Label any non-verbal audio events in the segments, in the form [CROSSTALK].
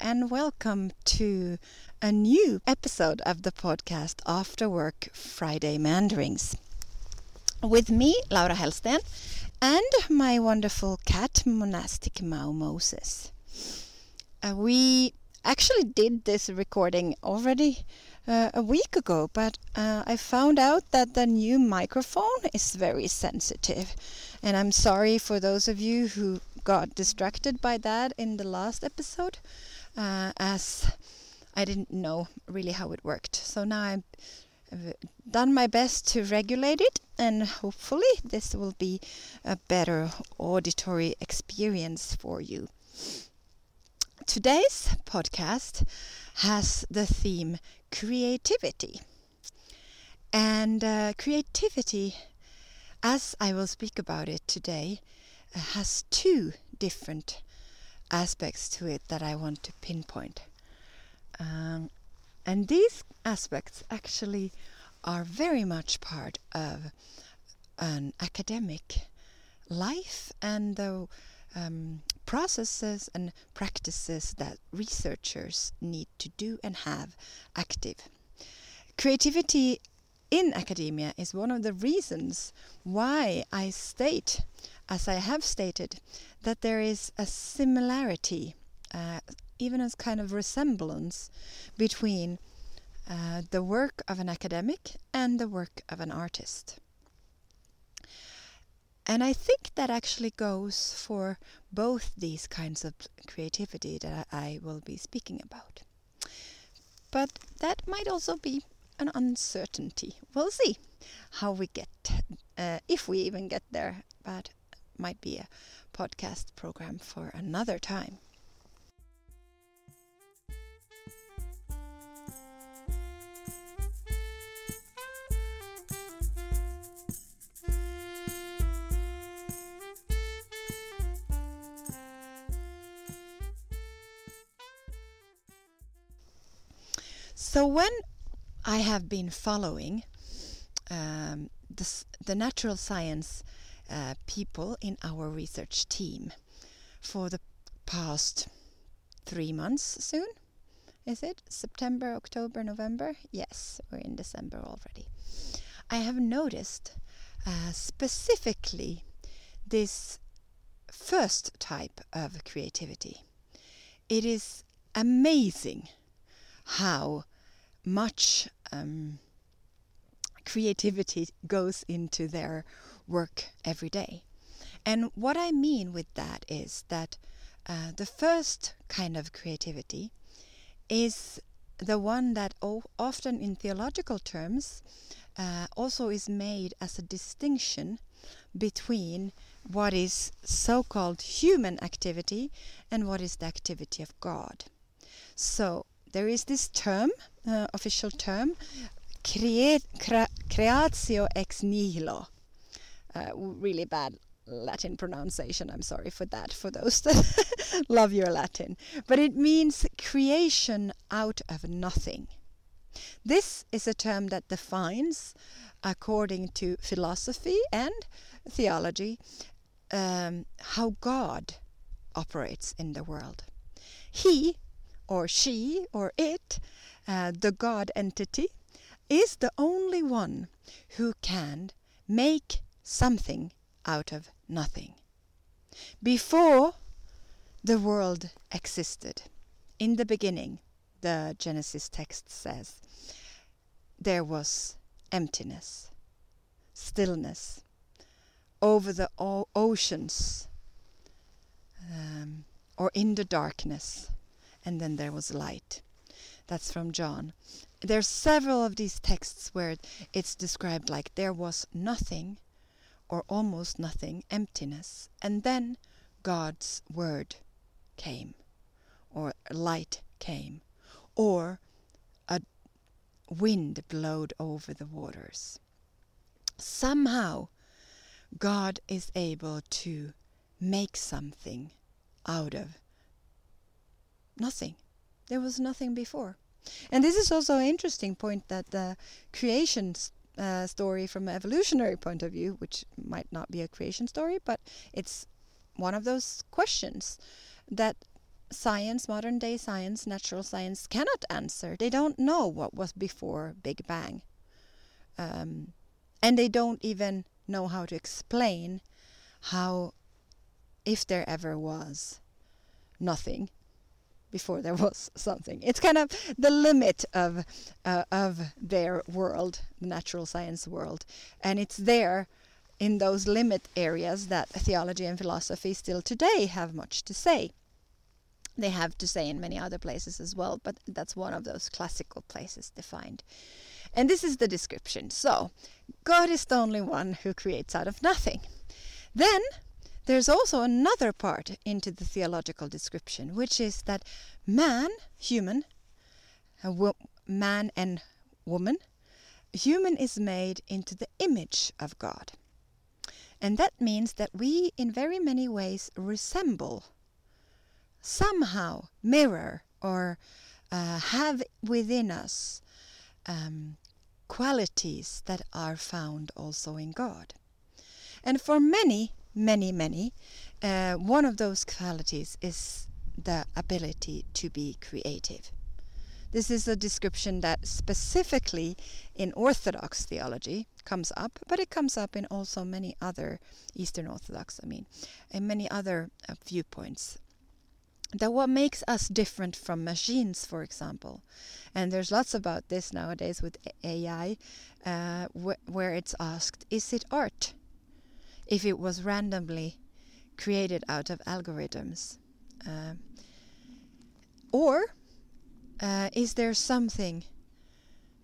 and welcome to a new episode of the podcast After Work Friday Meanderings. With me, Laura Hellsten, and my wonderful cat, Monastic Mau Moses. Uh, we actually did this recording already uh, a week ago, but uh, I found out that the new microphone is very sensitive. And I'm sorry for those of you who got distracted by that in the last episode, uh, as I didn't know really how it worked. So now I've done my best to regulate it, and hopefully, this will be a better auditory experience for you. Today's podcast has the theme creativity. And uh, creativity, as I will speak about it today, uh, has two different aspects to it that I want to pinpoint. Um, and these aspects actually are very much part of an academic life and the um, processes and practices that researchers need to do and have active. Creativity in academia is one of the reasons why I state, as I have stated, that there is a similarity, uh, even a kind of resemblance between uh, the work of an academic and the work of an artist. And I think that actually goes for both these kinds of creativity that I will be speaking about. But that might also be an uncertainty. We'll see how we get, uh, if we even get there, but might be a podcast program for another time. So when I have been following um, the, the natural science uh, people in our research team for the past three months soon. Is it September, October, November? Yes, we're in December already. I have noticed uh, specifically this first type of creativity. It is amazing how much um, creativity goes into their work every day. And what I mean with that is that uh, the first kind of creativity is the one that often in theological terms uh, also is made as a distinction between what is so called human activity and what is the activity of God. So there is this term, uh, official term, creatio ex nihilo. Uh, really bad Latin pronunciation. I'm sorry for that, for those that [LAUGHS] love your Latin. But it means creation out of nothing. This is a term that defines, according to philosophy and theology, um, how God operates in the world. He or she or it, uh, the God entity, is the only one who can make something out of nothing. Before the world existed, in the beginning, the Genesis text says, there was emptiness, stillness over the oceans um, or in the darkness and then there was light. That's from John. There's several of these texts where it's described like there was nothing or almost nothing, emptiness, and then God's word came, or light came, or a wind blowed over the waters. Somehow, God is able to make something out of nothing. There was nothing before. And this is also an interesting point that the creation uh, story from an evolutionary point of view, which might not be a creation story, but it's one of those questions that science, modern day science, natural science cannot answer. They don't know what was before Big Bang. Um, and they don't even know how to explain how, if there ever was nothing before there was something. It's kind of the limit of uh, of their world, the natural science world, and it's there in those limit areas that theology and philosophy still today have much to say. They have to say in many other places as well, but that's one of those classical places defined. And this is the description. So, God is the only one who creates out of nothing. Then there's also another part into the theological description, which is that man, human, man and woman, human is made into the image of God. And that means that we, in very many ways, resemble, somehow mirror, or uh, have within us um, qualities that are found also in God. And for many, many, many, uh, one of those qualities is the ability to be creative. This is a description that specifically in Orthodox theology comes up, but it comes up in also many other Eastern Orthodox, I mean, in many other uh, viewpoints. That what makes us different from machines, for example, and there's lots about this nowadays with AI, uh, wh where it's asked, is it art? If it was randomly created out of algorithms. Uh, or uh, is there something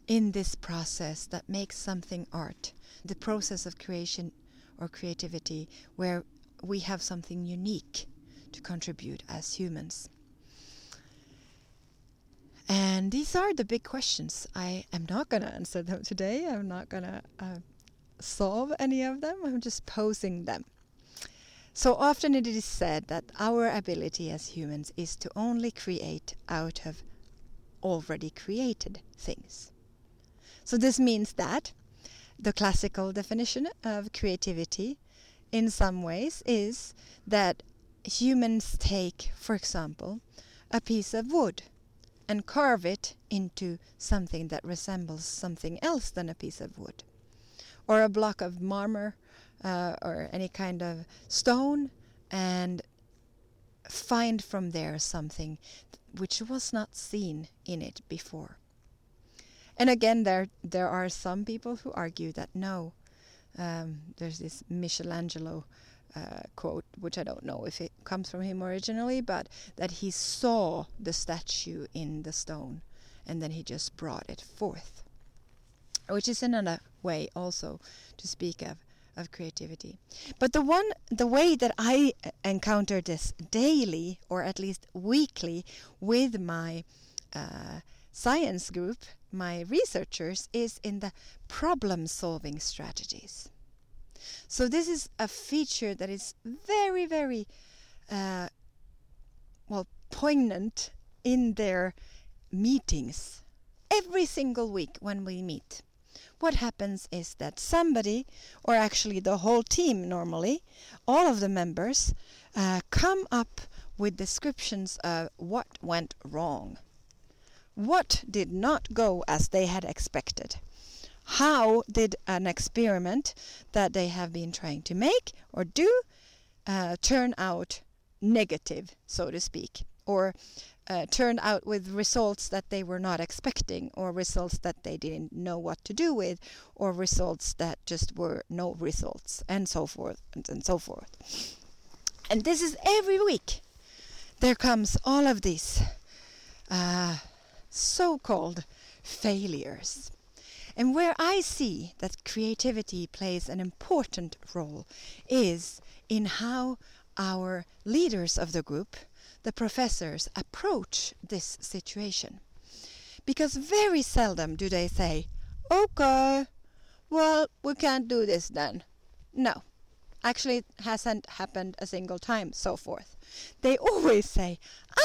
in this process that makes something art? The process of creation or creativity where we have something unique to contribute as humans. And these are the big questions. I am not going to answer them today. I'm not going to uh, solve any of them. I'm just posing them. So often it is said that our ability as humans is to only create out of already created things. So this means that the classical definition of creativity in some ways is that humans take, for example, a piece of wood and carve it into something that resembles something else than a piece of wood, or a block of marmor uh, or any kind of stone and find from there something which was not seen in it before. And again, there there are some people who argue that no, um, there's this Michelangelo uh, quote, which I don't know if it comes from him originally, but that he saw the statue in the stone and then he just brought it forth, which is another way also to speak of of creativity. But the one, the way that I encounter this daily, or at least weekly, with my uh, science group, my researchers, is in the problem-solving strategies. So this is a feature that is very, very, uh, well, poignant in their meetings every single week when we meet what happens is that somebody, or actually the whole team normally, all of the members, uh, come up with descriptions of what went wrong. What did not go as they had expected? How did an experiment that they have been trying to make or do uh, turn out negative, so to speak? Or uh, turned out with results that they were not expecting, or results that they didn't know what to do with, or results that just were no results, and so forth and, and so forth. And this is every week. There comes all of these uh, so-called failures. And where I see that creativity plays an important role is in how our leaders of the group the professors approach this situation. Because very seldom do they say, okay, well, we can't do this then. No, actually it hasn't happened a single time, so forth. They always say,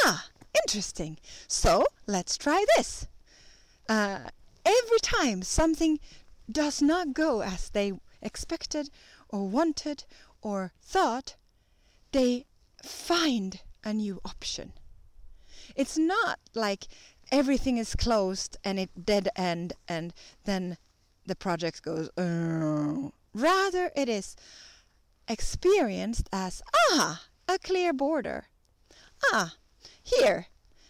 ah, interesting, so let's try this. Uh, every time something does not go as they expected or wanted or thought, they find a new option. It's not like everything is closed and it dead end and then the project goes. Uh. Rather, it is experienced as ah a clear border. Ah, here,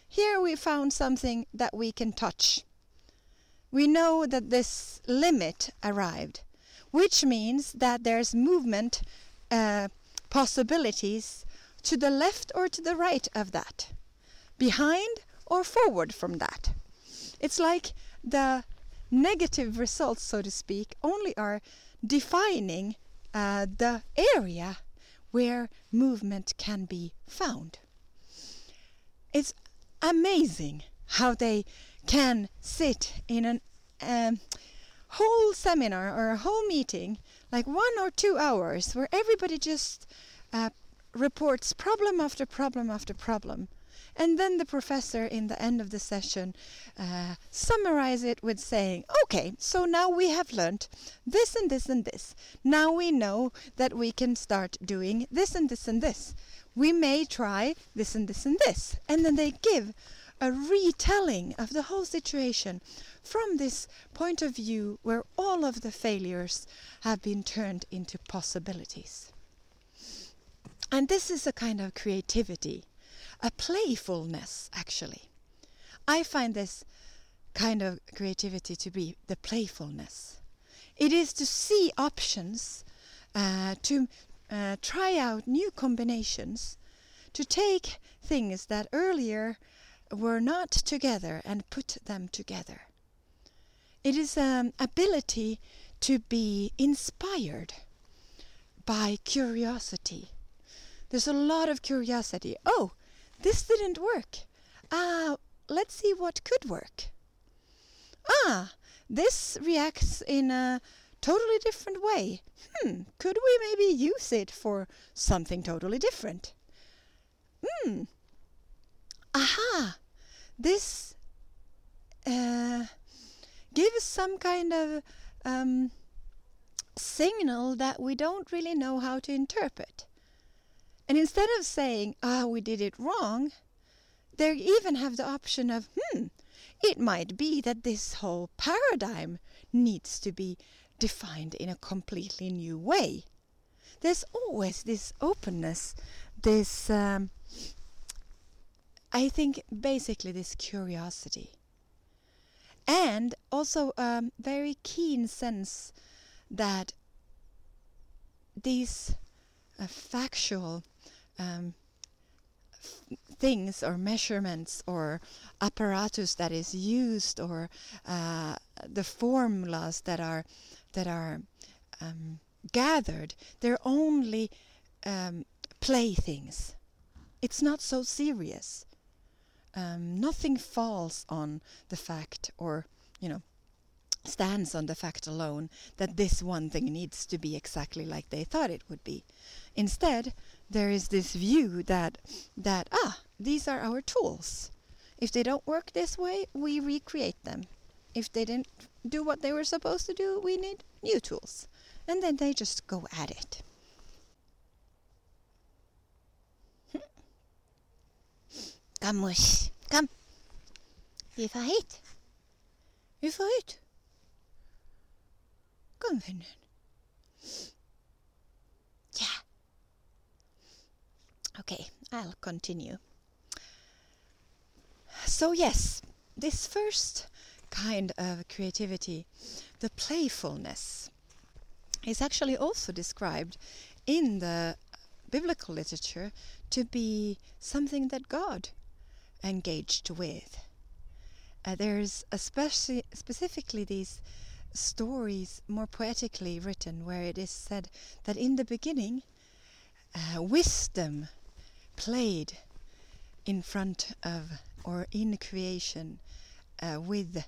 here we found something that we can touch. We know that this limit arrived, which means that there's movement uh, possibilities to the left or to the right of that, behind or forward from that. It's like the negative results, so to speak, only are defining uh, the area where movement can be found. It's amazing how they can sit in a um, whole seminar or a whole meeting, like one or two hours, where everybody just uh, reports problem after problem after problem. And then the professor, in the end of the session, uh, summarize it with saying, "Okay, so now we have learned this and this and this. Now we know that we can start doing this and this and this. We may try this and this and this." And then they give a retelling of the whole situation from this point of view where all of the failures have been turned into possibilities. And this is a kind of creativity, a playfulness, actually. I find this kind of creativity to be the playfulness. It is to see options, uh, to uh, try out new combinations, to take things that earlier were not together and put them together. It is an ability to be inspired by curiosity. There's a lot of curiosity. Oh, this didn't work. Ah, uh, let's see what could work. Ah, this reacts in a totally different way. Hmm, could we maybe use it for something totally different? Hmm, aha, this uh, gives some kind of um, signal that we don't really know how to interpret. And instead of saying, ah, we did it wrong, they even have the option of, hmm, it might be that this whole paradigm needs to be defined in a completely new way. There's always this openness, this um, I think basically this curiosity. And also a um, very keen sense that these uh, factual um, things or measurements or apparatus that is used or uh, the formulas that are that are um, gathered they're only um, playthings it's not so serious um, nothing falls on the fact or, you know, stands on the fact alone that this one thing needs to be exactly like they thought it would be. Instead, there is this view that that ah, these are our tools. If they don't work this way, we recreate them. If they didn't do what they were supposed to do, we need new tools. And then they just go at it. Kom. Får hit. Vi får. Kom. Okay, I'll continue. So yes, this first kind of creativity, the playfulness, is actually also described in the biblical literature to be something that God engaged with. Uh, there's especially specifically these stories more poetically written where it is said that in the beginning uh, wisdom played in front of or in creation uh, with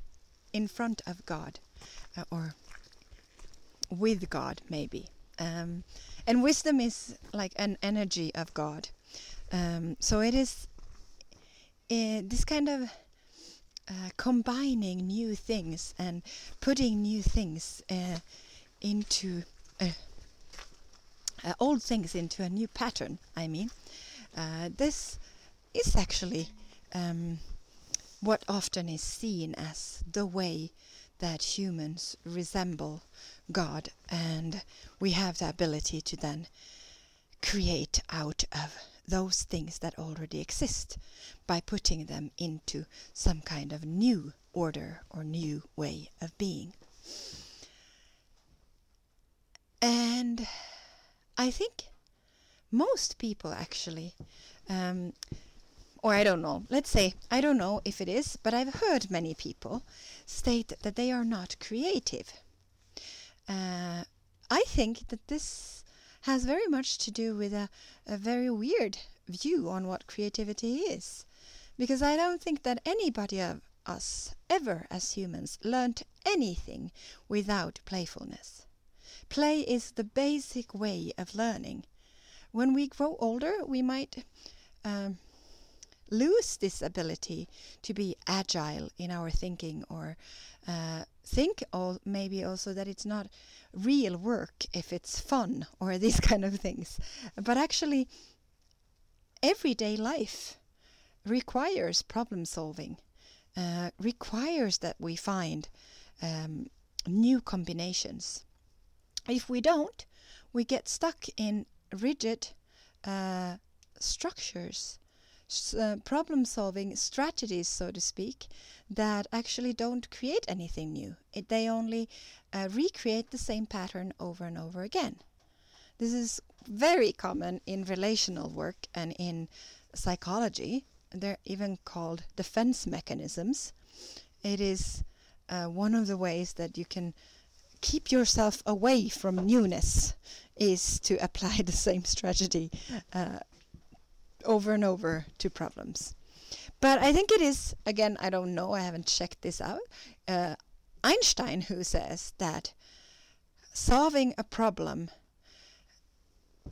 in front of God uh, or with God maybe um, and wisdom is like an energy of God um, so it is uh, this kind of uh, combining new things and putting new things uh, into uh, old things into a new pattern. I mean, uh, this is actually um, what often is seen as the way that humans resemble God, and we have the ability to then create out of those things that already exist by putting them into some kind of new order or new way of being. And I think most people actually, um, or I don't know, let's say, I don't know if it is, but I've heard many people state that they are not creative. Uh, I think that this has very much to do with a, a very weird view on what creativity is. Because I don't think that anybody of us ever as humans learned anything without playfulness. Play is the basic way of learning. When we grow older, we might um, lose this ability to be agile in our thinking or uh, think or maybe also that it's not real work if it's fun or [LAUGHS] these kind of things. But actually, everyday life requires problem solving, uh, requires that we find um, new combinations. If we don't, we get stuck in rigid uh, structures, uh, problem solving strategies, so to speak, that actually don't create anything new. It, they only uh, recreate the same pattern over and over again. This is very common in relational work and in psychology. They're even called defense mechanisms. It is uh, one of the ways that you can keep yourself away from newness is to apply the same strategy uh, over and over to problems. But I think it is, again, I don't know, I haven't checked this out. Uh, Einstein, who says that solving a problem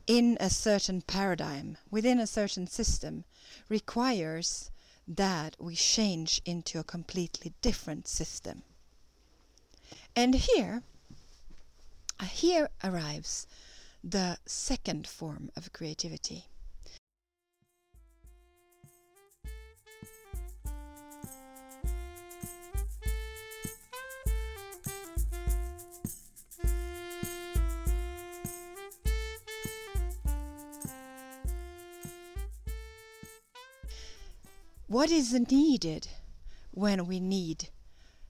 in a certain paradigm, within a certain system, requires that we change into a completely different system. And here, uh, here arrives the second form of creativity. What is needed when we need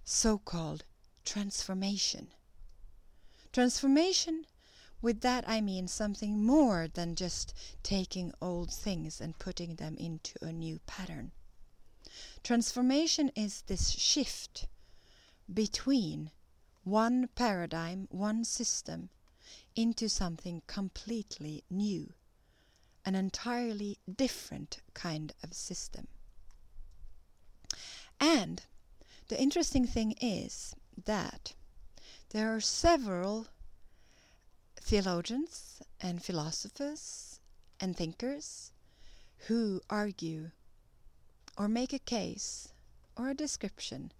so called transformation? Transformation, with that I mean something more than just taking old things and putting them into a new pattern. Transformation is this shift between one paradigm, one system, into something completely new, an entirely different kind of system. And the interesting thing is that there are several theologians and philosophers and thinkers who argue or make a case or a description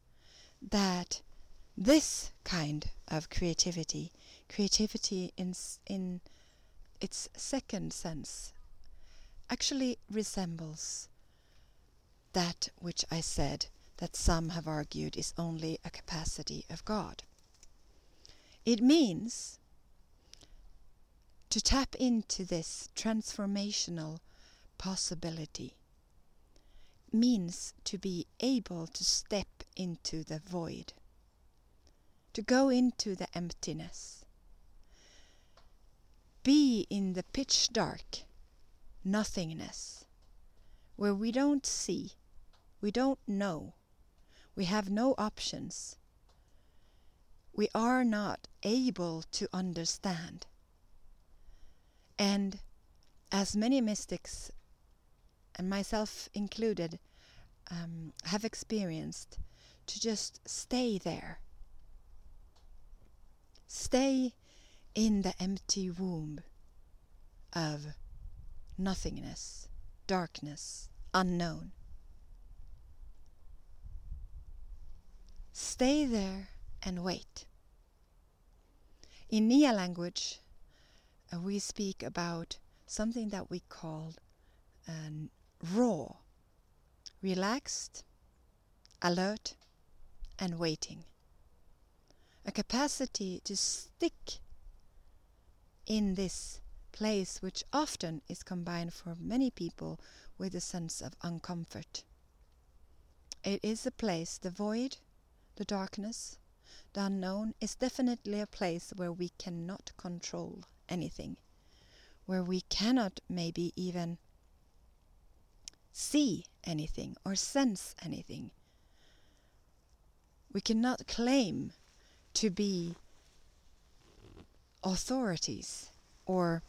that this kind of creativity, creativity in, in its second sense, actually resembles that which I said that some have argued is only a capacity of God. It means to tap into this transformational possibility means to be able to step into the void, to go into the emptiness, be in the pitch dark nothingness, where we don't see, we don't know, we have no options. We are not able to understand. And as many mystics, and myself included, um, have experienced, to just stay there. Stay in the empty womb of nothingness, darkness, unknown. Stay there and wait. In Nia language, uh, we speak about something that we call raw, relaxed, alert, and waiting. A capacity to stick in this place, which often is combined for many people with a sense of uncomfort. It is a place, the void, the darkness, the unknown, is definitely a place where we cannot control anything, where we cannot maybe even see anything or sense anything. We cannot claim to be authorities or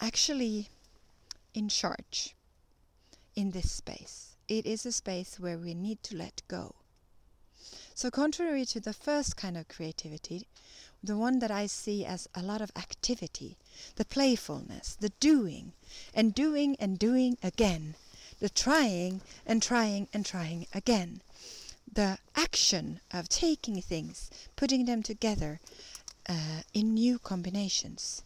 actually in charge in this space. It is a space where we need to let go. So, contrary to the first kind of creativity, the one that I see as a lot of activity, the playfulness, the doing, and doing and doing again, the trying and trying and trying again, the action of taking things, putting them together uh, in new combinations.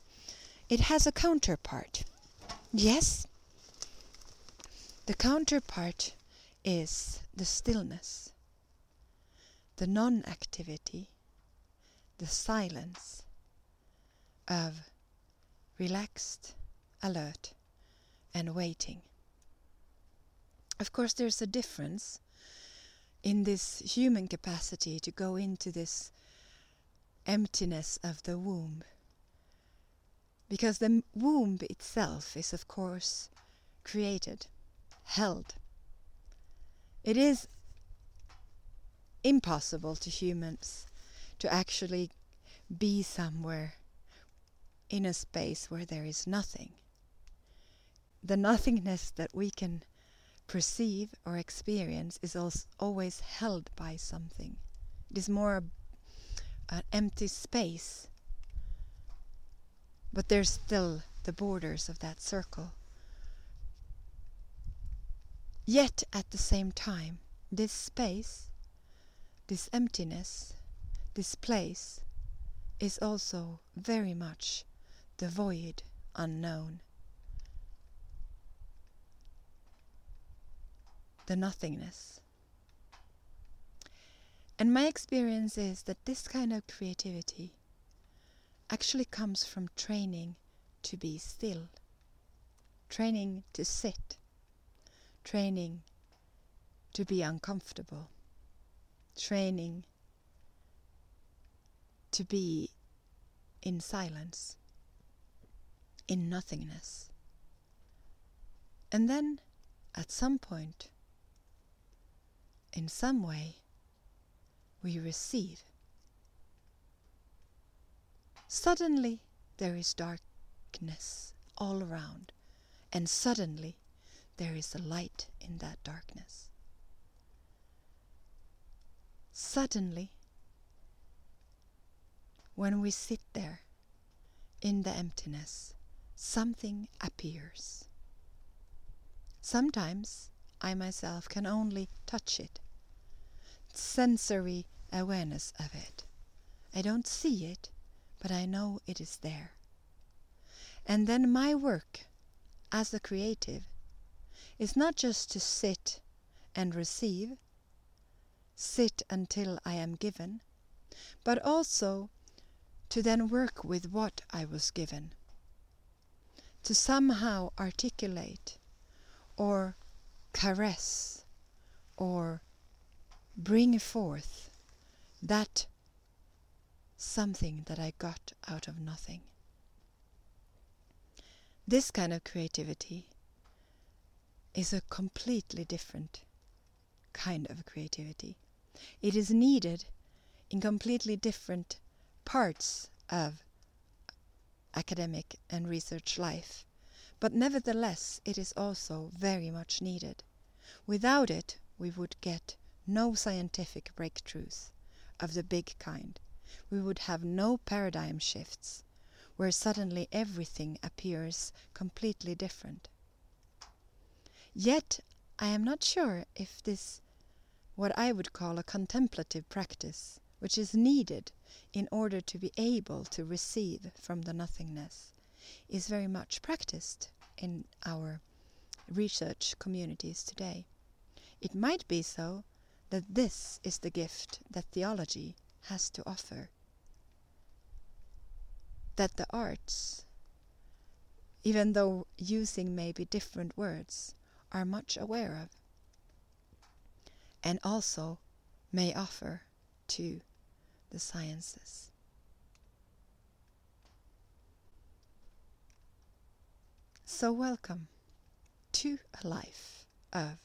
It has a counterpart. Yes, the counterpart is the stillness, the non activity, the silence of relaxed, alert, and waiting. Of course, there's a difference in this human capacity to go into this emptiness of the womb. Because the womb itself is, of course, created held. It is impossible to humans to actually be somewhere in a space where there is nothing. The nothingness that we can perceive or experience is always held by something. It is more an empty space, but there's still the borders of that circle. Yet at the same time, this space, this emptiness, this place is also very much the void unknown. The nothingness. And my experience is that this kind of creativity actually comes from training to be still, training to sit training to be uncomfortable, training to be in silence, in nothingness. And then, at some point, in some way, we receive. Suddenly, there is darkness all around, and suddenly, there is a light in that darkness. Suddenly, when we sit there in the emptiness, something appears. Sometimes I myself can only touch it, sensory awareness of it. I don't see it, but I know it is there. And then my work as a creative is not just to sit and receive, sit until I am given, but also to then work with what I was given, to somehow articulate or caress or bring forth that something that I got out of nothing. This kind of creativity is a completely different kind of creativity. It is needed in completely different parts of academic and research life, but nevertheless it is also very much needed. Without it, we would get no scientific breakthroughs of the big kind. We would have no paradigm shifts where suddenly everything appears completely different. Yet I am not sure if this, what I would call a contemplative practice, which is needed in order to be able to receive from the nothingness, is very much practiced in our research communities today. It might be so that this is the gift that theology has to offer. That the arts, even though using maybe different words, are much aware of, and also may offer to the sciences. So, welcome to a life of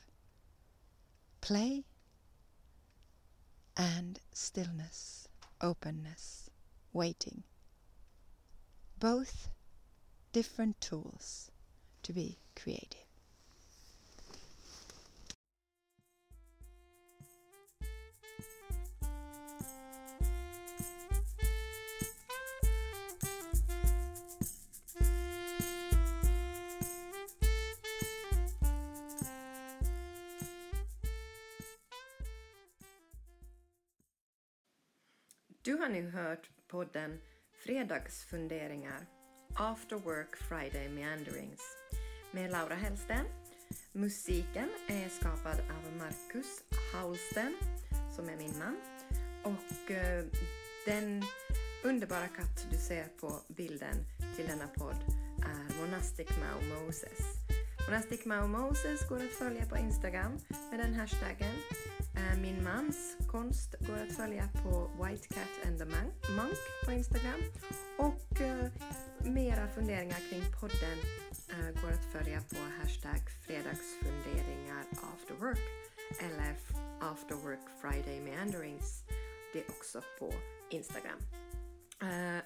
play and stillness, openness, waiting. Both different tools to be creative. Du har nu hört podden Fredagsfunderingar After Work Friday Meanderings med Laura Hellsten. Musiken är skapad av Marcus Haulsten som är min man. Och eh, den underbara katt du ser på bilden till denna podd är Monastic Mau Moses. Rastikma Mau Moses går att följa på Instagram med den hashtaggen eh, min mans konst går att följa på White Cat and the Monk på Instagram. Och eh, mera funderingar kring podden eh, går att följa på hashtag fredagsfunderingar after work eller after work friday meanderings. Det är också på Instagram.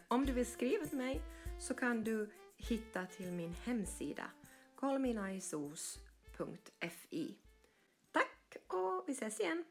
om du vill skriva till mig så kan du hitta till min hemsida kolminaisuus.fi. Tack och vi ses igen!